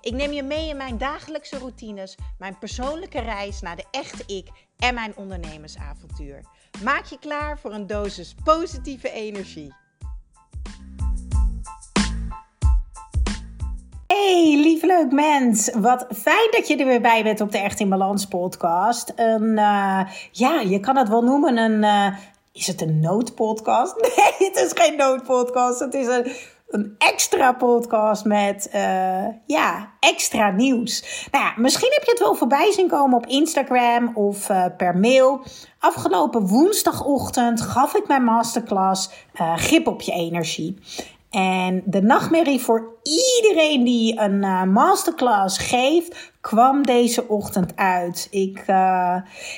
Ik neem je mee in mijn dagelijkse routines, mijn persoonlijke reis naar de echte ik en mijn ondernemersavontuur. Maak je klaar voor een dosis positieve energie. Hey, lief leuk mens. Wat fijn dat je er weer bij bent op de Echt in Balans podcast. Een, uh, ja, je kan het wel noemen een... Uh, is het een noodpodcast? Nee, het is geen noodpodcast. Het is een een extra podcast met uh, ja, extra nieuws. Nou ja, misschien heb je het wel voorbij zien komen op Instagram of uh, per mail. Afgelopen woensdagochtend gaf ik mijn masterclass uh, Grip op je energie. En de nachtmerrie voor iedereen die een masterclass geeft, kwam deze ochtend uit. Ik,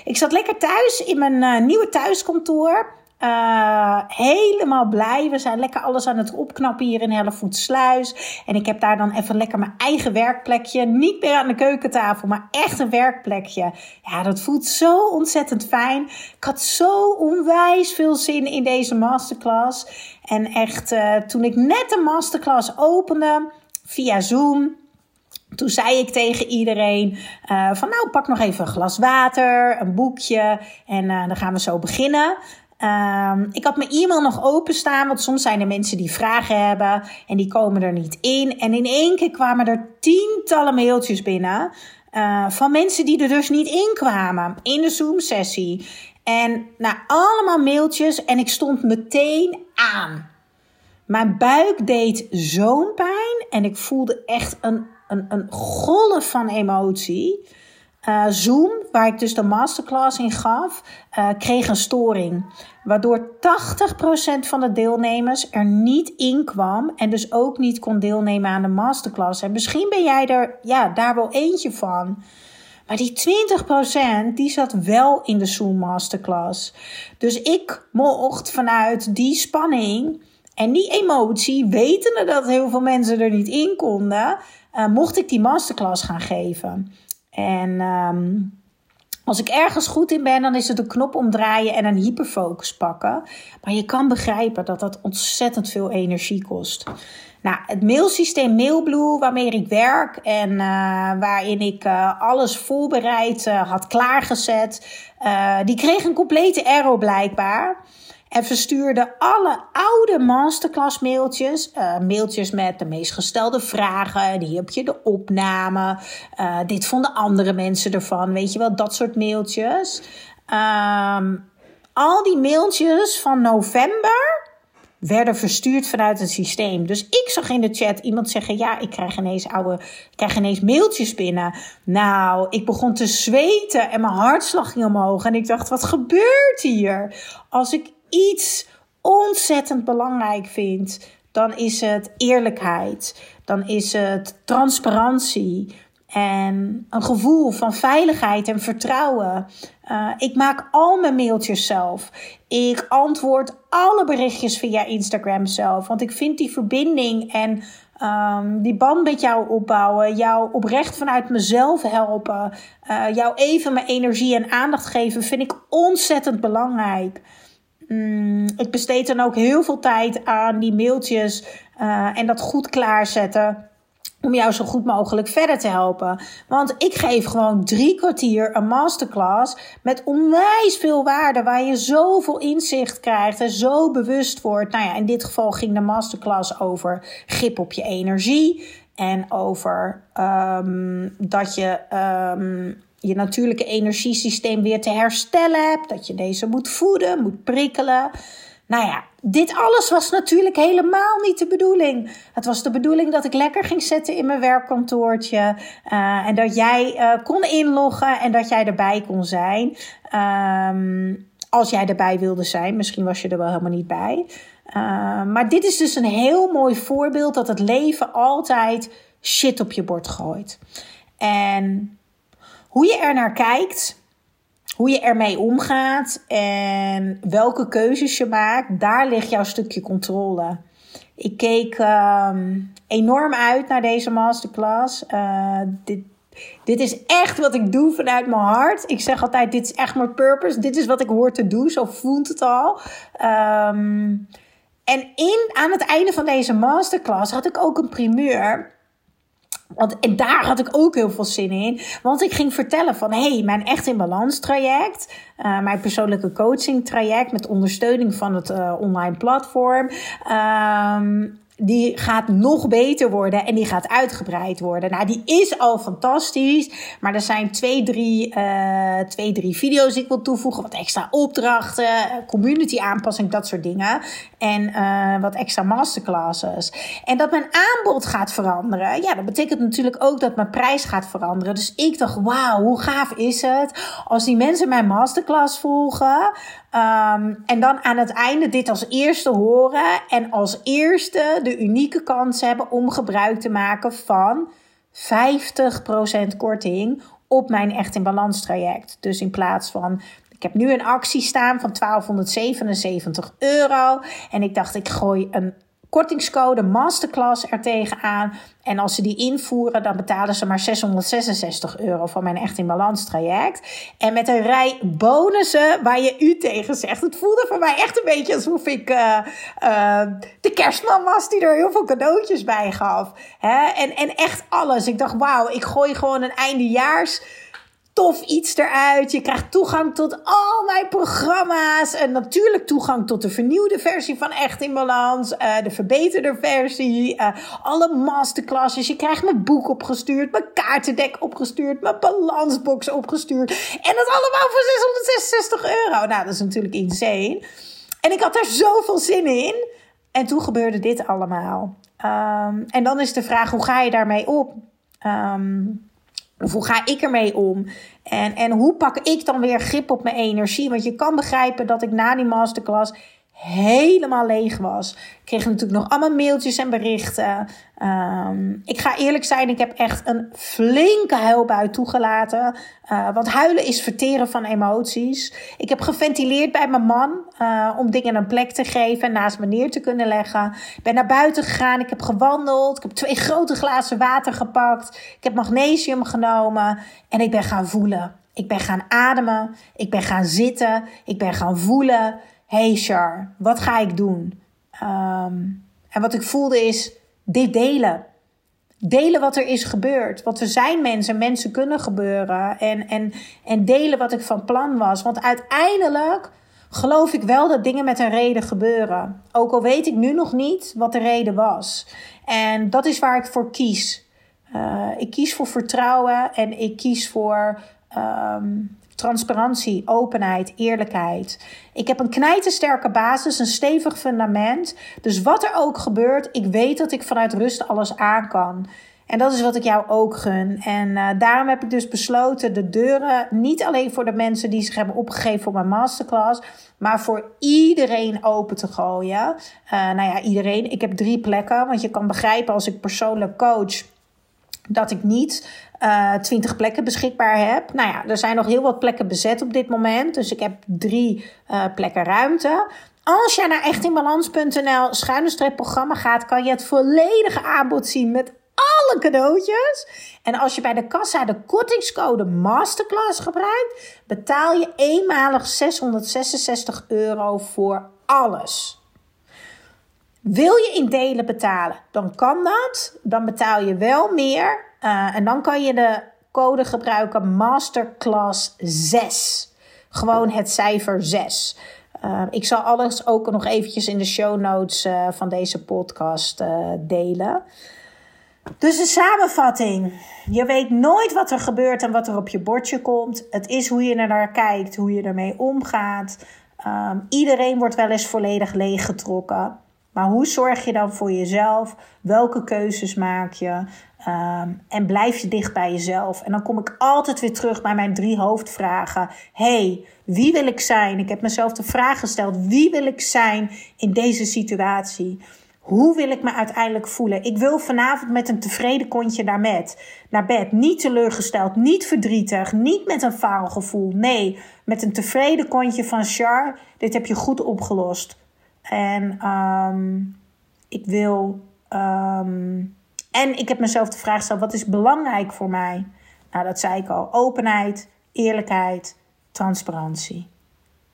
ik zat lekker thuis in mijn nieuwe thuiskantoor. Uh, helemaal blij. We zijn lekker alles aan het opknappen hier in Hellevoetsluis. En ik heb daar dan even lekker mijn eigen werkplekje. Niet meer aan de keukentafel, maar echt een werkplekje. Ja, dat voelt zo ontzettend fijn. Ik had zo onwijs veel zin in deze masterclass. En echt, uh, toen ik net de masterclass opende via Zoom. Toen zei ik tegen iedereen: uh, van nou, pak nog even een glas water, een boekje en dan gaan we zo beginnen. Um, ik had mijn e-mail nog openstaan, want soms zijn er mensen die vragen hebben en die komen er niet in. En in één keer kwamen er tientallen mailtjes binnen uh, van mensen die er dus niet in kwamen in de Zoom-sessie. En nou, allemaal mailtjes en ik stond meteen aan. Mijn buik deed zo'n pijn en ik voelde echt een, een, een golf van emotie. Uh, Zoom, waar ik dus de masterclass in gaf, uh, kreeg een storing. Waardoor 80% van de deelnemers er niet in kwam en dus ook niet kon deelnemen aan de masterclass. En misschien ben jij er ja, daar wel eentje van. Maar die 20% die zat wel in de Zoom masterclass. Dus ik mocht vanuit die spanning en die emotie, wetende dat heel veel mensen er niet in konden, uh, mocht ik die masterclass gaan geven. En um, als ik ergens goed in ben, dan is het een knop omdraaien en een hyperfocus pakken. Maar je kan begrijpen dat dat ontzettend veel energie kost. Nou, het mailsysteem Mailblue, waarmee ik werk en uh, waarin ik uh, alles voorbereid uh, had klaargezet, die kreeg een complete error blijkbaar. En verstuurde alle oude masterclass mailtjes. Uh, mailtjes met de meest gestelde vragen. Die heb je de opname. Uh, dit vonden andere mensen ervan. Weet je wel, dat soort mailtjes. Um, al die mailtjes van november werden verstuurd vanuit het systeem. Dus ik zag in de chat iemand zeggen: Ja, ik krijg ineens oude, ik krijg ineens mailtjes binnen. Nou, ik begon te zweten en mijn hartslag ging omhoog. En ik dacht: Wat gebeurt hier? Als ik iets ontzettend belangrijk vind, dan is het eerlijkheid. Dan is het transparantie. En een gevoel van veiligheid en vertrouwen. Uh, ik maak al mijn mailtjes zelf. Ik antwoord alle berichtjes via Instagram zelf. Want ik vind die verbinding en um, die band met jou opbouwen. Jou oprecht vanuit mezelf helpen. Uh, jou even mijn energie en aandacht geven. Vind ik ontzettend belangrijk. Mm, ik besteed dan ook heel veel tijd aan die mailtjes uh, en dat goed klaarzetten. Om jou zo goed mogelijk verder te helpen. Want ik geef gewoon drie kwartier een masterclass met onwijs veel waarde. Waar je zoveel inzicht krijgt en zo bewust wordt. Nou ja, in dit geval ging de masterclass over grip op je energie. En over um, dat je um, je natuurlijke energiesysteem weer te herstellen hebt. Dat je deze moet voeden, moet prikkelen. Nou ja, dit alles was natuurlijk helemaal niet de bedoeling. Het was de bedoeling dat ik lekker ging zitten in mijn werkkantoortje. Uh, en dat jij uh, kon inloggen en dat jij erbij kon zijn. Um, als jij erbij wilde zijn. Misschien was je er wel helemaal niet bij. Uh, maar dit is dus een heel mooi voorbeeld dat het leven altijd shit op je bord gooit. En hoe je er naar kijkt, hoe je ermee omgaat en welke keuzes je maakt, daar ligt jouw stukje controle. Ik keek ehm, enorm uit naar deze masterclass. Uh, dit, dit is echt wat ik doe vanuit mijn hart. Ik zeg altijd: dit is echt mijn purpose. Dit is wat ik hoor te doen. Zo voelt het al. Um, en in, aan het einde van deze masterclass had ik ook een primeur. Want, en daar had ik ook heel veel zin in. Want ik ging vertellen van, hé, hey, mijn Echt in Balans traject. Uh, mijn persoonlijke coaching traject met ondersteuning van het uh, online platform. Um, die gaat nog beter worden en die gaat uitgebreid worden. Nou, die is al fantastisch. Maar er zijn twee, drie, uh, twee, drie video's die ik wil toevoegen. Wat extra opdrachten, community aanpassing, dat soort dingen. En uh, wat extra masterclasses. En dat mijn aanbod gaat veranderen. Ja, dat betekent natuurlijk ook dat mijn prijs gaat veranderen. Dus ik dacht, wauw, hoe gaaf is het als die mensen mijn masterclass volgen. Um, en dan aan het einde dit als eerste horen en als eerste de unieke kans hebben om gebruik te maken van 50% korting op mijn Echt in Balans traject. Dus in plaats van ik heb nu een actie staan van 1277 euro. En ik dacht, ik gooi een kortingscode masterclass er tegenaan. En als ze die invoeren, dan betalen ze maar 666 euro van mijn Echt in Balans traject. En met een rij bonussen waar je u tegen zegt. Het voelde voor mij echt een beetje alsof ik uh, uh, de kerstman was die er heel veel cadeautjes bij gaf. Hè? En, en echt alles. Ik dacht, wauw, ik gooi gewoon een eindejaars tof iets eruit. Je krijgt toegang tot al mijn programma's. En natuurlijk toegang tot de vernieuwde versie van Echt in Balans. Uh, de verbeterde versie. Uh, alle masterclasses. Je krijgt mijn boek opgestuurd. Mijn kaartendek opgestuurd. Mijn balansbox opgestuurd. En dat allemaal voor 666 euro. Nou, dat is natuurlijk insane. En ik had er zoveel zin in. En toen gebeurde dit allemaal. Um, en dan is de vraag, hoe ga je daarmee op? Um, of hoe ga ik ermee om? En, en hoe pak ik dan weer grip op mijn energie? Want je kan begrijpen dat ik na die masterclass helemaal leeg was. Ik kreeg natuurlijk nog allemaal mailtjes en berichten. Um, ik ga eerlijk zijn, ik heb echt een flinke huilbui toegelaten. Uh, want huilen is verteren van emoties. Ik heb geventileerd bij mijn man uh, om dingen een plek te geven en naast me neer te kunnen leggen. Ik ben naar buiten gegaan, ik heb gewandeld. Ik heb twee grote glazen water gepakt. Ik heb magnesium genomen en ik ben gaan voelen. Ik ben gaan ademen. Ik ben gaan zitten. Ik ben gaan voelen hey Char, wat ga ik doen? Um, en wat ik voelde is dit delen. Delen wat er is gebeurd. Want we zijn mensen, mensen kunnen gebeuren. En, en, en delen wat ik van plan was. Want uiteindelijk geloof ik wel dat dingen met een reden gebeuren. Ook al weet ik nu nog niet wat de reden was. En dat is waar ik voor kies. Uh, ik kies voor vertrouwen en ik kies voor um, transparantie, openheid, eerlijkheid. Ik heb een knijtersterke basis, een stevig fundament. Dus wat er ook gebeurt, ik weet dat ik vanuit rust alles aan kan. En dat is wat ik jou ook gun. En uh, daarom heb ik dus besloten de deuren niet alleen voor de mensen die zich hebben opgegeven voor mijn masterclass, maar voor iedereen open te gooien. Uh, nou ja, iedereen. Ik heb drie plekken, want je kan begrijpen als ik persoonlijk coach dat ik niet uh, eh, 20 plekken beschikbaar heb. Nou ja, er zijn nog heel wat plekken bezet op dit moment. Dus ik heb drie uh, plekken ruimte. Als jij naar echtinbalans.nl schuine programma gaat, kan je het volledige aanbod zien met alle cadeautjes. En als je bij de kassa de kortingscode Masterclass gebruikt, betaal je eenmalig 666 euro voor alles. Wil je in delen betalen, dan kan dat. Dan betaal je wel meer. Uh, en dan kan je de code gebruiken Masterclass 6. Gewoon het cijfer 6. Uh, ik zal alles ook nog eventjes in de show notes uh, van deze podcast delen. Dus een samenvatting. Je weet nooit wat er gebeurt en wat er op je bordje komt. Het is hoe je er naar kijkt, hoe je ermee omgaat. Um, iedereen wordt wel eens volledig leeggetrokken. Maar hoe zorg je dan voor jezelf? Welke keuzes maak je? Um, en blijf je dicht bij jezelf? En dan kom ik altijd weer terug bij mijn drie hoofdvragen. hey, wie wil ik zijn? Ik heb mezelf de vraag gesteld: wie wil ik zijn in deze situatie? Hoe wil ik me uiteindelijk voelen? Ik wil vanavond met een tevreden kontje naar bed. Naar bed. Niet teleurgesteld, niet verdrietig, niet met een faalgevoel. Nee, met een tevreden kontje van Char. Dit heb je goed opgelost. En um, ik wil. Um, en ik heb mezelf de vraag gesteld: wat is belangrijk voor mij? Nou, dat zei ik al: openheid, eerlijkheid, transparantie.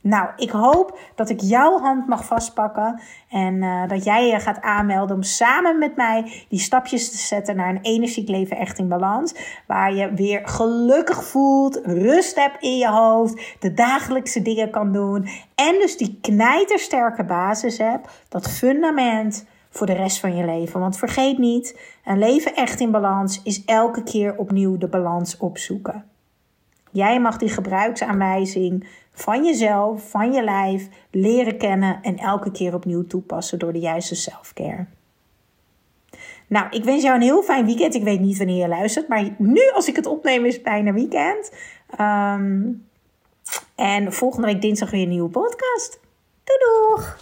Nou, ik hoop dat ik jouw hand mag vastpakken en uh, dat jij je gaat aanmelden om samen met mij die stapjes te zetten naar een energiek leven echt in balans. Waar je weer gelukkig voelt, rust hebt in je hoofd, de dagelijkse dingen kan doen en dus die knijtersterke basis hebt, dat fundament voor de rest van je leven. Want vergeet niet, een leven echt in balans is elke keer opnieuw de balans opzoeken. Jij mag die gebruiksaanwijzing van jezelf, van je lijf leren kennen en elke keer opnieuw toepassen door de juiste selfcare. Nou, ik wens jou een heel fijn weekend. Ik weet niet wanneer je luistert, maar nu als ik het opneem is het bijna weekend. Um, en volgende week dinsdag weer een nieuwe podcast. Doei doeg!